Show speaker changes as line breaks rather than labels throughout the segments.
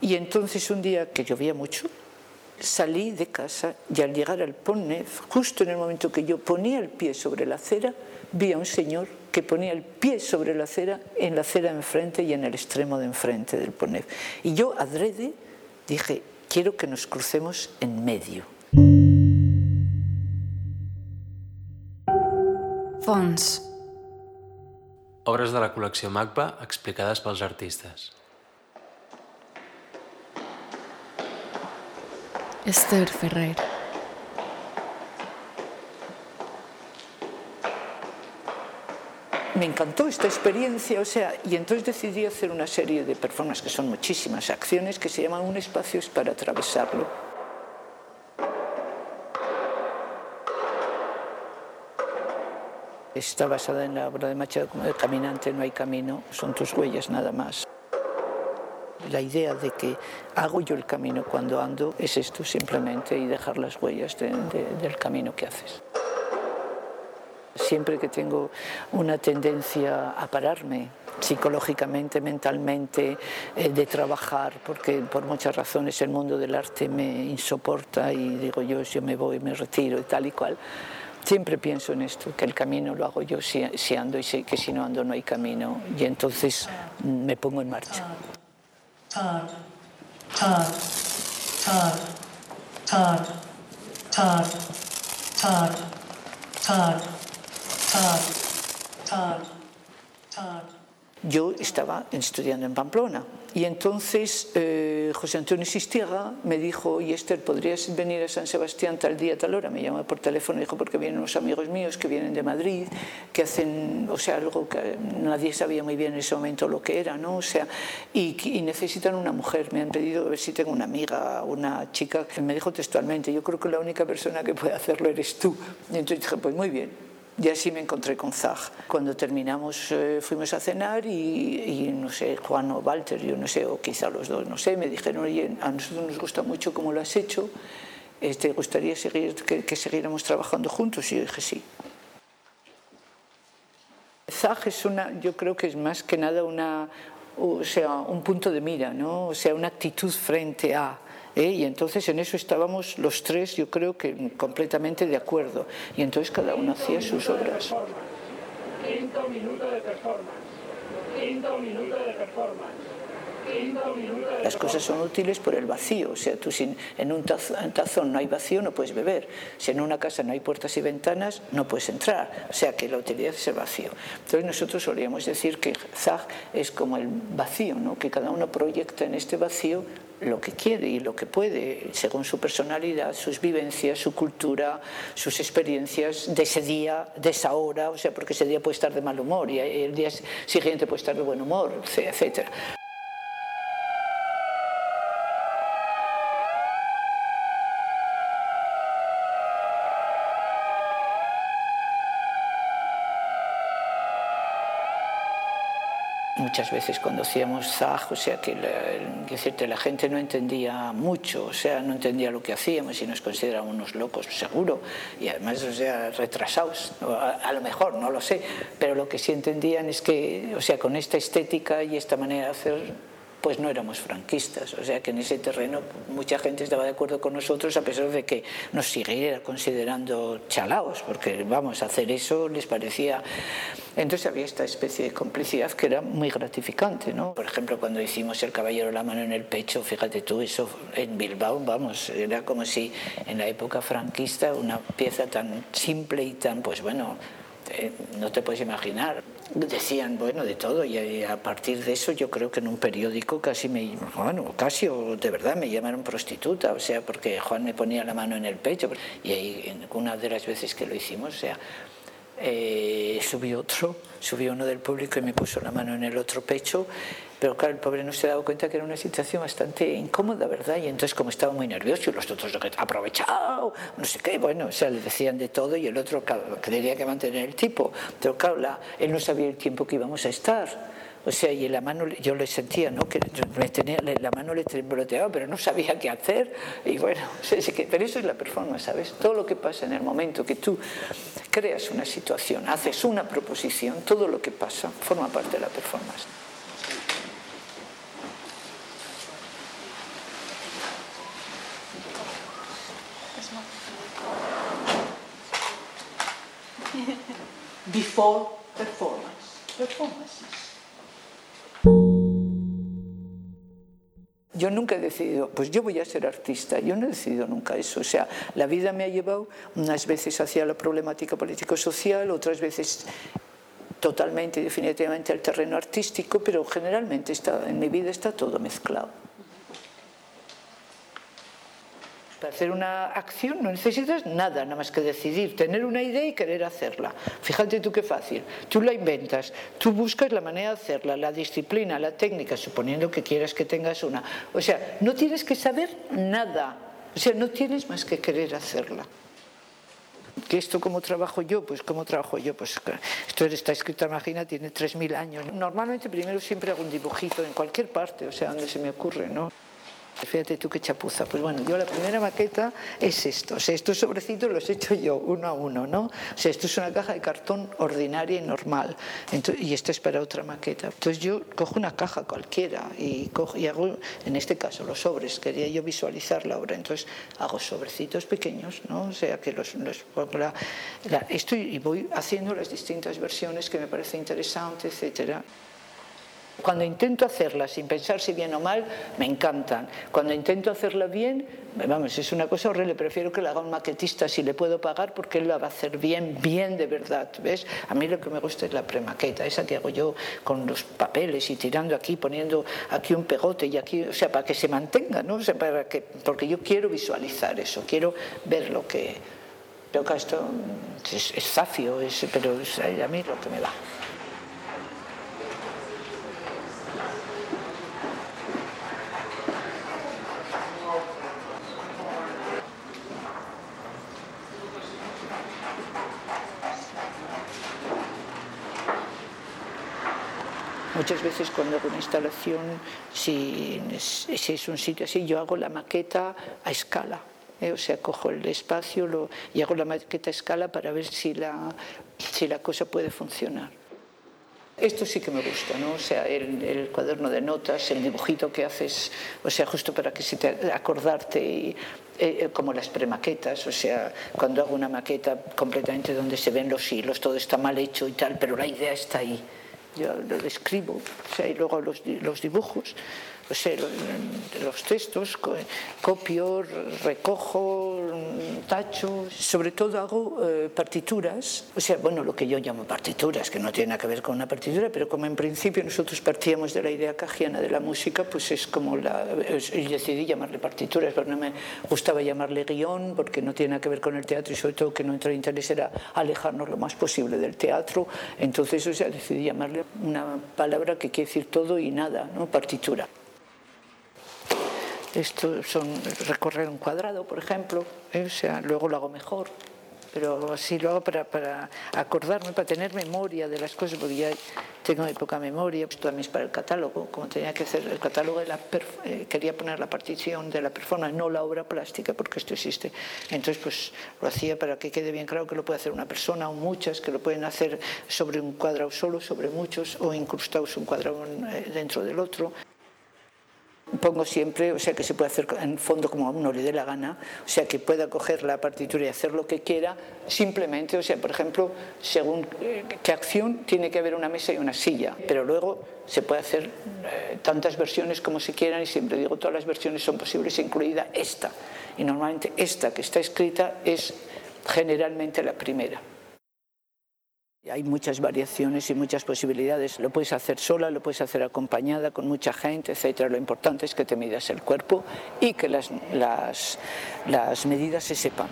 Y entonces un día que llovía mucho, salí de casa y al llegar al Pont Neuf, justo en el momento que yo ponía el pie sobre la acera, vi a un señor que ponía el pie sobre la acera, en la acera de enfrente y en el extremo de enfrente del Pont Neuf. Y yo, adrede, dije, quiero que nos crucemos en medio.
Fons.
Obres de la col·lecció MACBA explicades pels artistes.
Esther Ferrer.
me encantó esta experiencia, o sea, y entonces decidí hacer una serie de performances, que son muchísimas acciones, que se llaman Un espacio es para atravesarlo. Está basada en la obra de Machado como de Caminante no hay camino, son tus huellas nada más. La idea de que hago yo el camino cuando ando es esto simplemente y dejar las huellas de, de, del camino que haces. Siempre que tengo una tendencia a pararme psicológicamente, mentalmente, eh, de trabajar, porque por muchas razones el mundo del arte me insoporta y digo yo, yo me voy, me retiro y tal y cual. Siempre pienso en esto, que el camino lo hago yo si, ando y que si no ando no hay camino y entonces me pongo en marcha.
Todd. Todd. Todd. Todd. Todd. Todd. Todd. Todd. Todd. Todd. Todd.
Yo estaba estudiando en Pamplona y entonces eh, José Antonio Sistiega me dijo, oye Esther, ¿podrías venir a San Sebastián tal día, tal hora? Me llamó por teléfono y dijo, porque vienen unos amigos míos que vienen de Madrid, que hacen, o sea, algo que nadie sabía muy bien en ese momento lo que era, ¿no? O sea, y, y necesitan una mujer. Me han pedido a ver si tengo una amiga, una chica. Me dijo textualmente, yo creo que la única persona que puede hacerlo eres tú. Y entonces dije, pues muy bien, y así me encontré con Zag. Cuando terminamos eh, fuimos a cenar y, y, no sé, Juan o Walter, yo no sé, o quizá los dos, no sé, me dijeron, oye, a nosotros nos gusta mucho cómo lo has hecho, ¿te este, gustaría seguir, que, que siguiéramos trabajando juntos? Y yo dije, sí. Zag es una, yo creo que es más que nada una, o sea, un punto de mira, ¿no? o sea, una actitud frente a... ¿eh? y entonces en eso estábamos los tres, yo creo que completamente de acuerdo, y entonces cada uno hacía sus obras.
Quinto minuto de performance. Quinto minuto de performance.
Las cosas son útiles por el vacío, o sea, tú si en un tazón no hay vacío no puedes beber, si en una casa no hay puertas y ventanas no puedes entrar, o sea que la utilidad es el vacío. Entonces nosotros solíamos decir que Zag es como el vacío, ¿no? que cada uno proyecta en este vacío lo que quiere y lo que puede, según su personalidad, sus vivencias, su cultura, sus experiencias de ese día, de esa hora, o sea, porque ese día puede estar de mal humor y el día siguiente puede estar de buen humor, etcétera. Muchas veces cuando hacíamos Zag, o sea que la, decirte, la gente no entendía mucho, o sea, no entendía lo que hacíamos y nos consideraban unos locos, seguro, y además, o sea, retrasados, a, a, lo mejor, no lo sé, pero lo que sí entendían es que, o sea, con esta estética y esta manera de hacer pues no éramos franquistas. O sea que en ese terreno mucha gente estaba de acuerdo con nosotros a pesar de que nos siguiera considerando chalaos, porque vamos, hacer eso les parecía... Entonces había esta especie de complicidad que era muy gratificante. ¿no? Por ejemplo, cuando hicimos El Caballero la mano en el pecho, fíjate tú, eso en Bilbao, vamos, era como si en la época franquista una pieza tan simple y tan, pues bueno, eh, no te puedes imaginar. Decían, bueno, de todo, y a partir de eso yo creo que en un periódico casi me, bueno, casi o de verdad me llamaron prostituta, o sea, porque Juan me ponía la mano en el pecho, y ahí una de las veces que lo hicimos, o sea, eh, subió otro, subió uno del público y me puso la mano en el otro pecho, pero claro, el pobre no se daba cuenta que era una situación bastante incómoda, ¿verdad? Y entonces como estaba muy nervioso y los otros aprovechado, no sé qué, bueno, o sea, le decían de todo y el otro claro, tenía que mantener el tipo, pero claro, la, él no sabía el tiempo que íbamos a estar. O sea, y la mano, yo le sentía, ¿no? Que la mano le trembloteaba, pero no sabía qué hacer. Y bueno, pero eso es la performance, ¿sabes? Todo lo que pasa en el momento que tú creas una situación, haces una proposición, todo lo que pasa forma parte de la performance. Before performance. Performances. Yo nunca he decidido, pues yo voy a ser artista, yo no he decidido nunca eso. O sea, la vida me ha llevado unas veces hacia la problemática político-social, otras veces totalmente y definitivamente al terreno artístico, pero generalmente está, en mi vida está todo mezclado. Para hacer una acción no necesitas nada, nada más que decidir, tener una idea y querer hacerla. Fíjate tú qué fácil. Tú la inventas, tú buscas la manera de hacerla, la disciplina, la técnica, suponiendo que quieras que tengas una. O sea, no tienes que saber nada. O sea, no tienes más que querer hacerla. ¿Que esto cómo trabajo yo? Pues cómo trabajo yo, pues esto está escrito, imagina, tiene 3.000 años. Normalmente primero siempre hago un dibujito en cualquier parte, o sea, donde se me ocurre, ¿no? Fíjate tú qué chapuza. Pues bueno, yo la primera maqueta es esto. O sea, estos sobrecitos los he hecho yo uno a uno, ¿no? O sea, esto es una caja de cartón ordinaria y normal. y esto es para otra maqueta. Entonces yo cojo una caja cualquiera y, cojo, y hago, en este caso, los sobres. Quería yo visualizar la obra. Entonces hago sobrecitos pequeños, ¿no? O sea, que los, los la, estoy, y voy haciendo las distintas versiones que me parece interesante, etcétera. Cuando intento hacerla sin pensar si bien o mal, me encantan. Cuando intento hacerla bien, vamos, es una cosa horrible. Prefiero que la haga un maquetista si le puedo pagar porque él la va a hacer bien, bien de verdad. ¿Ves? A mí lo que me gusta es la premaqueta, esa que hago yo con los papeles y tirando aquí, poniendo aquí un pegote y aquí, o sea, para que se mantenga, ¿no? O sea, para que, porque yo quiero visualizar eso, quiero ver lo que. Pero esto es, es zafio, es, pero es a mí lo que me va. Muchas veces cuando hago una instalación, si, es un sitio así, yo hago la maqueta a escala. ¿eh? O sea, cojo el espacio lo, y hago la maqueta a escala para ver si la, si la cosa puede funcionar. Esto sí que me gusta, ¿no? O sea, el, cuaderno de notas, el dibujito que haces, o sea, justo para que si te acordarte y, eh, como las premaquetas, o sea, cuando hago una maqueta completamente donde se ven los hilos, todo está mal hecho y tal, pero la idea está ahí yo lo describo, o sea, y luego los, los dibujos, o sea, los textos, copio, recojo, tacho, sobre todo hago eh, partituras, o sea, bueno, lo que yo llamo partituras, que no tiene nada que ver con una partitura, pero como en principio nosotros partíamos de la idea cajiana de la música, pues es como la... decidí llamarle partituras, pero no me gustaba llamarle guion, porque no tiene nada que ver con el teatro y sobre todo que nuestro interés era alejarnos lo más posible del teatro, entonces, o sea, decidí llamarle una palabra que quiere decir todo y nada, ¿no? Partitura. Esto son recorrer un cuadrado, por ejemplo, ¿eh? o sea, luego lo hago mejor, pero así lo hago para, acordarme, para tener memoria de las cosas, porque ya tengo muy poca memoria. Esto también es para el catálogo, como tenía que hacer el catálogo, de la eh, quería poner la partición de la performance, no la obra plástica, porque esto existe. Entonces, pues lo hacía para que quede bien claro que lo puede hacer una persona o muchas, que lo pueden hacer sobre un cuadrado solo, sobre muchos, o incrustados un cuadrado eh, dentro del otro pongo siempre, o sea, que se puede hacer en fondo como a uno le dé la gana, o sea, que pueda coger la partitura y hacer lo que quiera, simplemente, o sea, por ejemplo, según eh, qué acción tiene que haber una mesa y una silla, pero luego se puede hacer eh, tantas versiones como se quieran y siempre digo, todas las versiones son posibles, incluida esta. Y normalmente esta que está escrita es generalmente la primera. Hay muchas variaciones y muchas posibilidades. Lo puedes hacer sola, lo puedes hacer acompañada con mucha gente, etc. Lo importante es que te midas el cuerpo y que las, las, las medidas se sepan.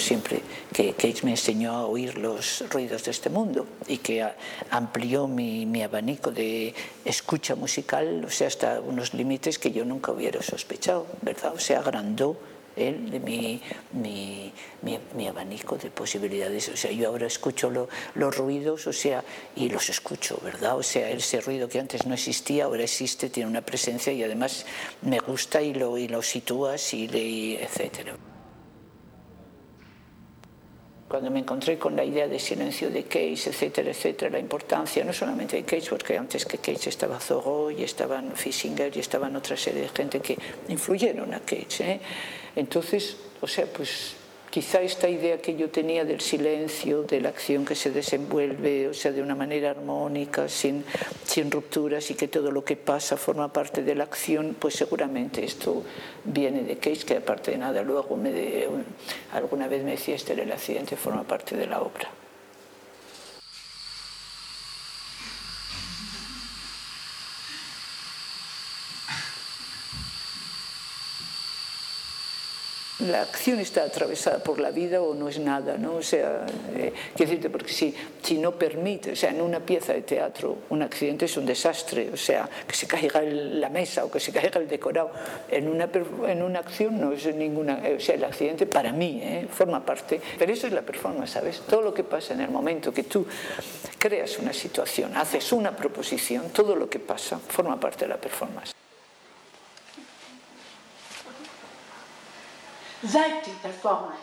Siempre que Cage me enseñó a oír los ruidos de este mundo y que amplió mi, mi, abanico de escucha musical, o sea, hasta unos límites que yo nunca hubiera sospechado, ¿verdad? O sea, agrandó él, de mi, mi, mi, abanico de posibilidades. O sea, yo ahora escucho los ruidos, o sea, y los escucho, ¿verdad? O sea, ese ruido que antes no existía, ahora existe, tiene una presencia y además me gusta y lo, y lo sitúas y, y etcétera. Cuando me encontré con la idea de silencio de Cage, etcétera, etcétera, la importancia no solamente de Cage, porque antes que Cage estaba Zorro y estaban Fissinger y estaban otra serie de gente que influyeron a Cage. ¿eh? Entonces, o sea, pues quizá esta idea que yo tenía del silencio, de la acción que se desenvuelve, o sea, de una manera armónica, sin, rupturas y que todo lo que pasa forma parte de la acción, pues seguramente esto viene de Cage, que aparte de nada, luego me de, alguna vez me decía, este el accidente forma parte de la obra. La acción está atravesada por la vida o no es nada, ¿no? O sea, eh, quiero decirte, porque si, si no permite, o sea, en una pieza de teatro un accidente es un desastre, o sea, que se caiga la mesa o que se caiga el decorado, en una, en una acción no es ninguna, o sea, el accidente para mí ¿eh? forma parte, pero eso es la performance, ¿sabes? Todo lo que pasa en el momento que tú creas una situación, haces una proposición, todo lo que pasa forma parte de la performance.
Seite performance.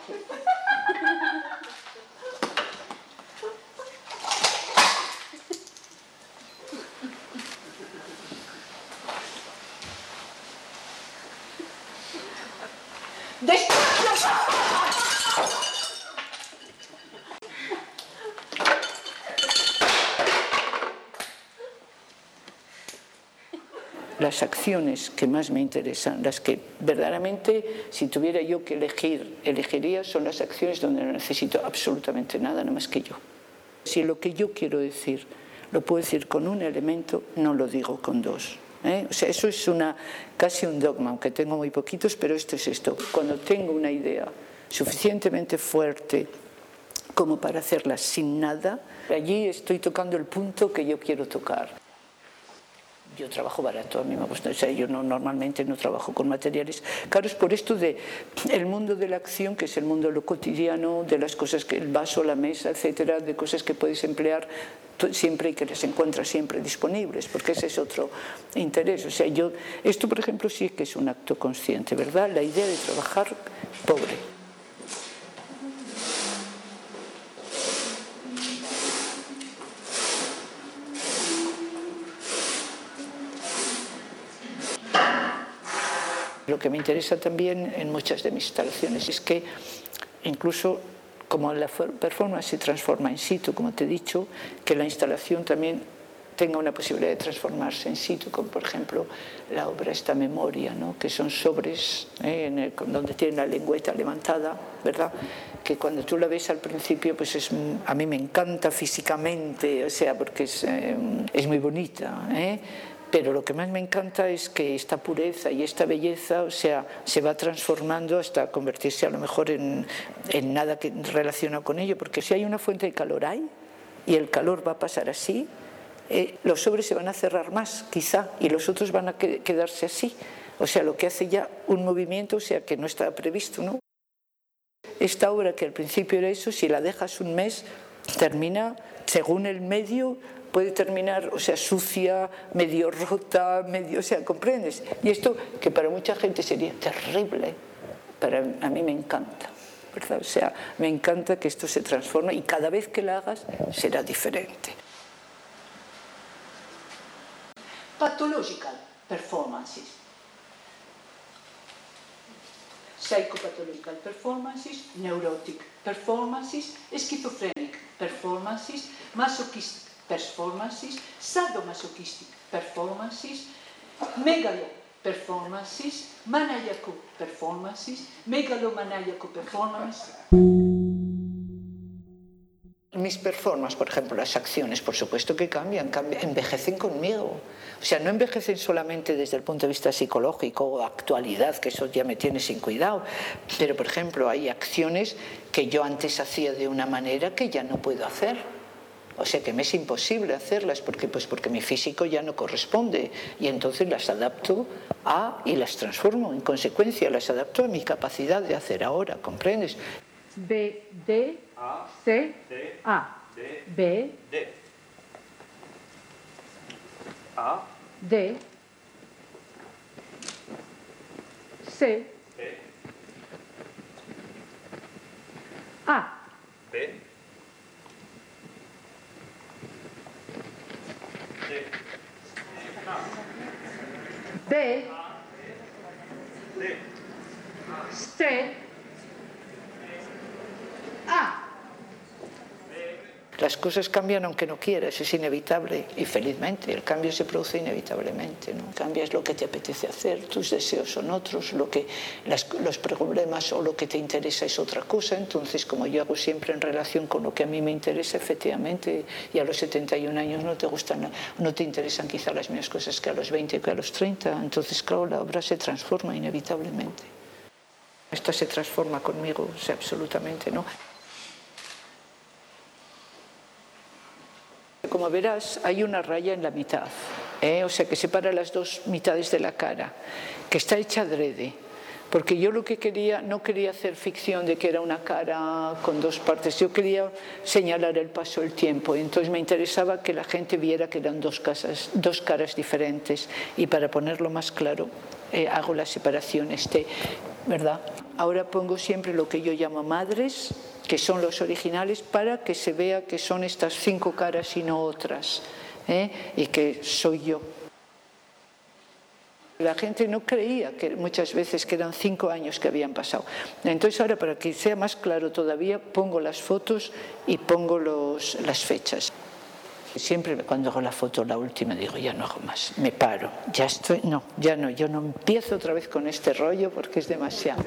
Las acciones que más me interesan, las que verdaderamente, si tuviera yo que elegir, elegiría, son las acciones donde no necesito absolutamente nada, nada más que yo. Si lo que yo quiero decir lo puedo decir con un elemento, no lo digo con dos. ¿eh? Eso es una, casi un dogma, aunque tengo muy poquitos, pero esto es esto. Cuando tengo una idea suficientemente fuerte como para hacerla sin nada, allí estoy tocando el punto que yo quiero tocar. Yo trabajo barato, a mí me gusta, o sea, yo no, normalmente no trabajo con materiales caros por esto de el mundo de la acción, que es el mundo de lo cotidiano, de las cosas que el vaso, la mesa, etcétera, de cosas que puedes emplear siempre y que las encuentras siempre disponibles, porque ese es otro interés. O sea, yo, esto por ejemplo sí que es un acto consciente, ¿verdad? La idea de trabajar pobre. Lo que me interesa también en muchas de mis instalaciones es que incluso como la performance se transforma in situ, como te he dicho, que la instalación también tenga una posibilidad de transformarse in situ, como por ejemplo la obra esta memoria, ¿no? que son sobres ¿eh? en el, donde tiene la lengüeta levantada, ¿verdad? que cuando tú la ves al principio, pues es, a mí me encanta físicamente, o sea, porque es, eh, es muy bonita, ¿eh? Pero lo que más me encanta es que esta pureza y esta belleza, o sea, se va transformando hasta convertirse a lo mejor en, en nada que relaciona con ello, porque si hay una fuente de calor hay y el calor va a pasar así, eh, los sobres se van a cerrar más, quizá, y los otros van a quedarse así. O sea, lo que hace ya un movimiento, o sea, que no estaba previsto, ¿no? Esta obra que al principio era eso, si la dejas un mes, termina según el medio puede terminar, o sea, sucia, medio rota, medio, o sea, ¿comprendes? Y esto que para mucha gente sería terrible, para a mí me encanta, ¿verdad? O sea, me encanta que esto se transforme y cada vez que la hagas será diferente.
Pathological performances. Psychopathological performances, neurotic performances, schizophrenic performances, masochistic performances, sadomasochistic performances, megalo performances, maniacal performances, megalomaniacal performances.
Mis performances, por ejemplo, las acciones, por supuesto que cambian, cambian, envejecen conmigo. O sea, no envejecen solamente desde el punto de vista psicológico o actualidad, que eso ya me tiene sin cuidado, pero, por ejemplo, hay acciones que yo antes hacía de una manera que ya no puedo hacer o sea que me es imposible hacerlas porque, pues porque mi físico ya no corresponde y entonces las adapto a y las transformo. En consecuencia, las adapto a mi capacidad de hacer ahora, ¿comprendes?
B, D, C, A. B,
D. A.
D, C,
B.
A.
B.
D, C,
Las cosas cambian aunque no quieras, es inevitable y felizmente el cambio se produce inevitablemente. ¿no? Cambias lo que te apetece hacer, tus deseos son otros, lo que, las- los problemas o lo que te interesa es otra cosa. Entonces, como yo hago siempre en relación con lo que a mí me interesa, efectivamente, y a los 71 años no te gustan, no te interesan quizá las mismas cosas que a los 20 que a los 30. Entonces, claro, la obra se transforma inevitablemente. Esta se transforma conmigo, o sea, absolutamente, ¿no? Como verás, hay una raya en la mitad, ¿eh? o sea que separa las dos mitades de la cara, que está hecha adrede. Porque yo lo que quería, no quería hacer ficción de que era una cara con dos partes, yo quería señalar el paso del tiempo. Entonces me interesaba que la gente viera que eran dos, casas, dos caras diferentes. Y para ponerlo más claro, eh, hago la separación este, ¿verdad? Ahora pongo siempre lo que yo llamo madres, que son los originales, para que se vea que son estas cinco caras y no otras, ¿eh? y que soy yo. La gente no creía que muchas veces que eran cinco años que habían pasado. Entonces ahora para que sea más claro todavía pongo las fotos y pongo los, las fechas. Siempre cuando hago la foto, la última, digo, ya no hago más, me paro, ya estoy, no, ya no, yo no empiezo otra vez con este rollo porque es demasiado.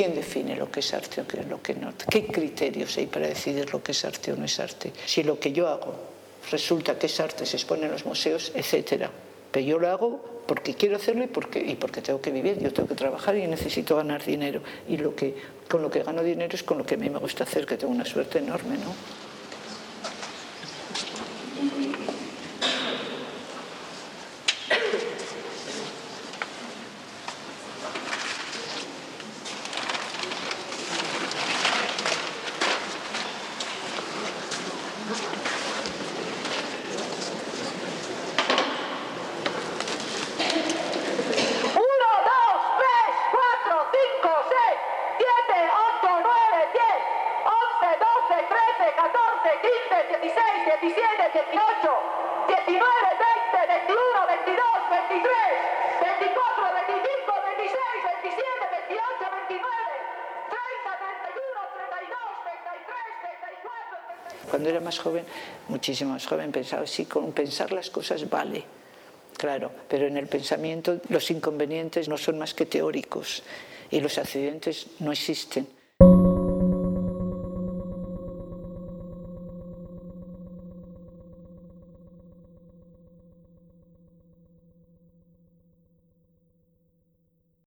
¿Quién define lo que es arte o qué lo que no? ¿Qué criterios hay para decidir lo que es arte o no es arte? Si lo que yo hago resulta que es arte, se expone en los museos, etcétera. Pero yo lo hago porque quiero hacerlo y porque, y porque tengo que vivir, yo tengo que trabajar y necesito ganar dinero. Y lo que, con lo que gano dinero es con lo que a mí me gusta hacer, que tengo una suerte enorme, ¿no? Cuando era más joven, muchísimo más joven, pensaba, sí, con pensar las cosas vale. Claro, pero en el pensamiento los inconvenientes no son más que teóricos y los accidentes no existen.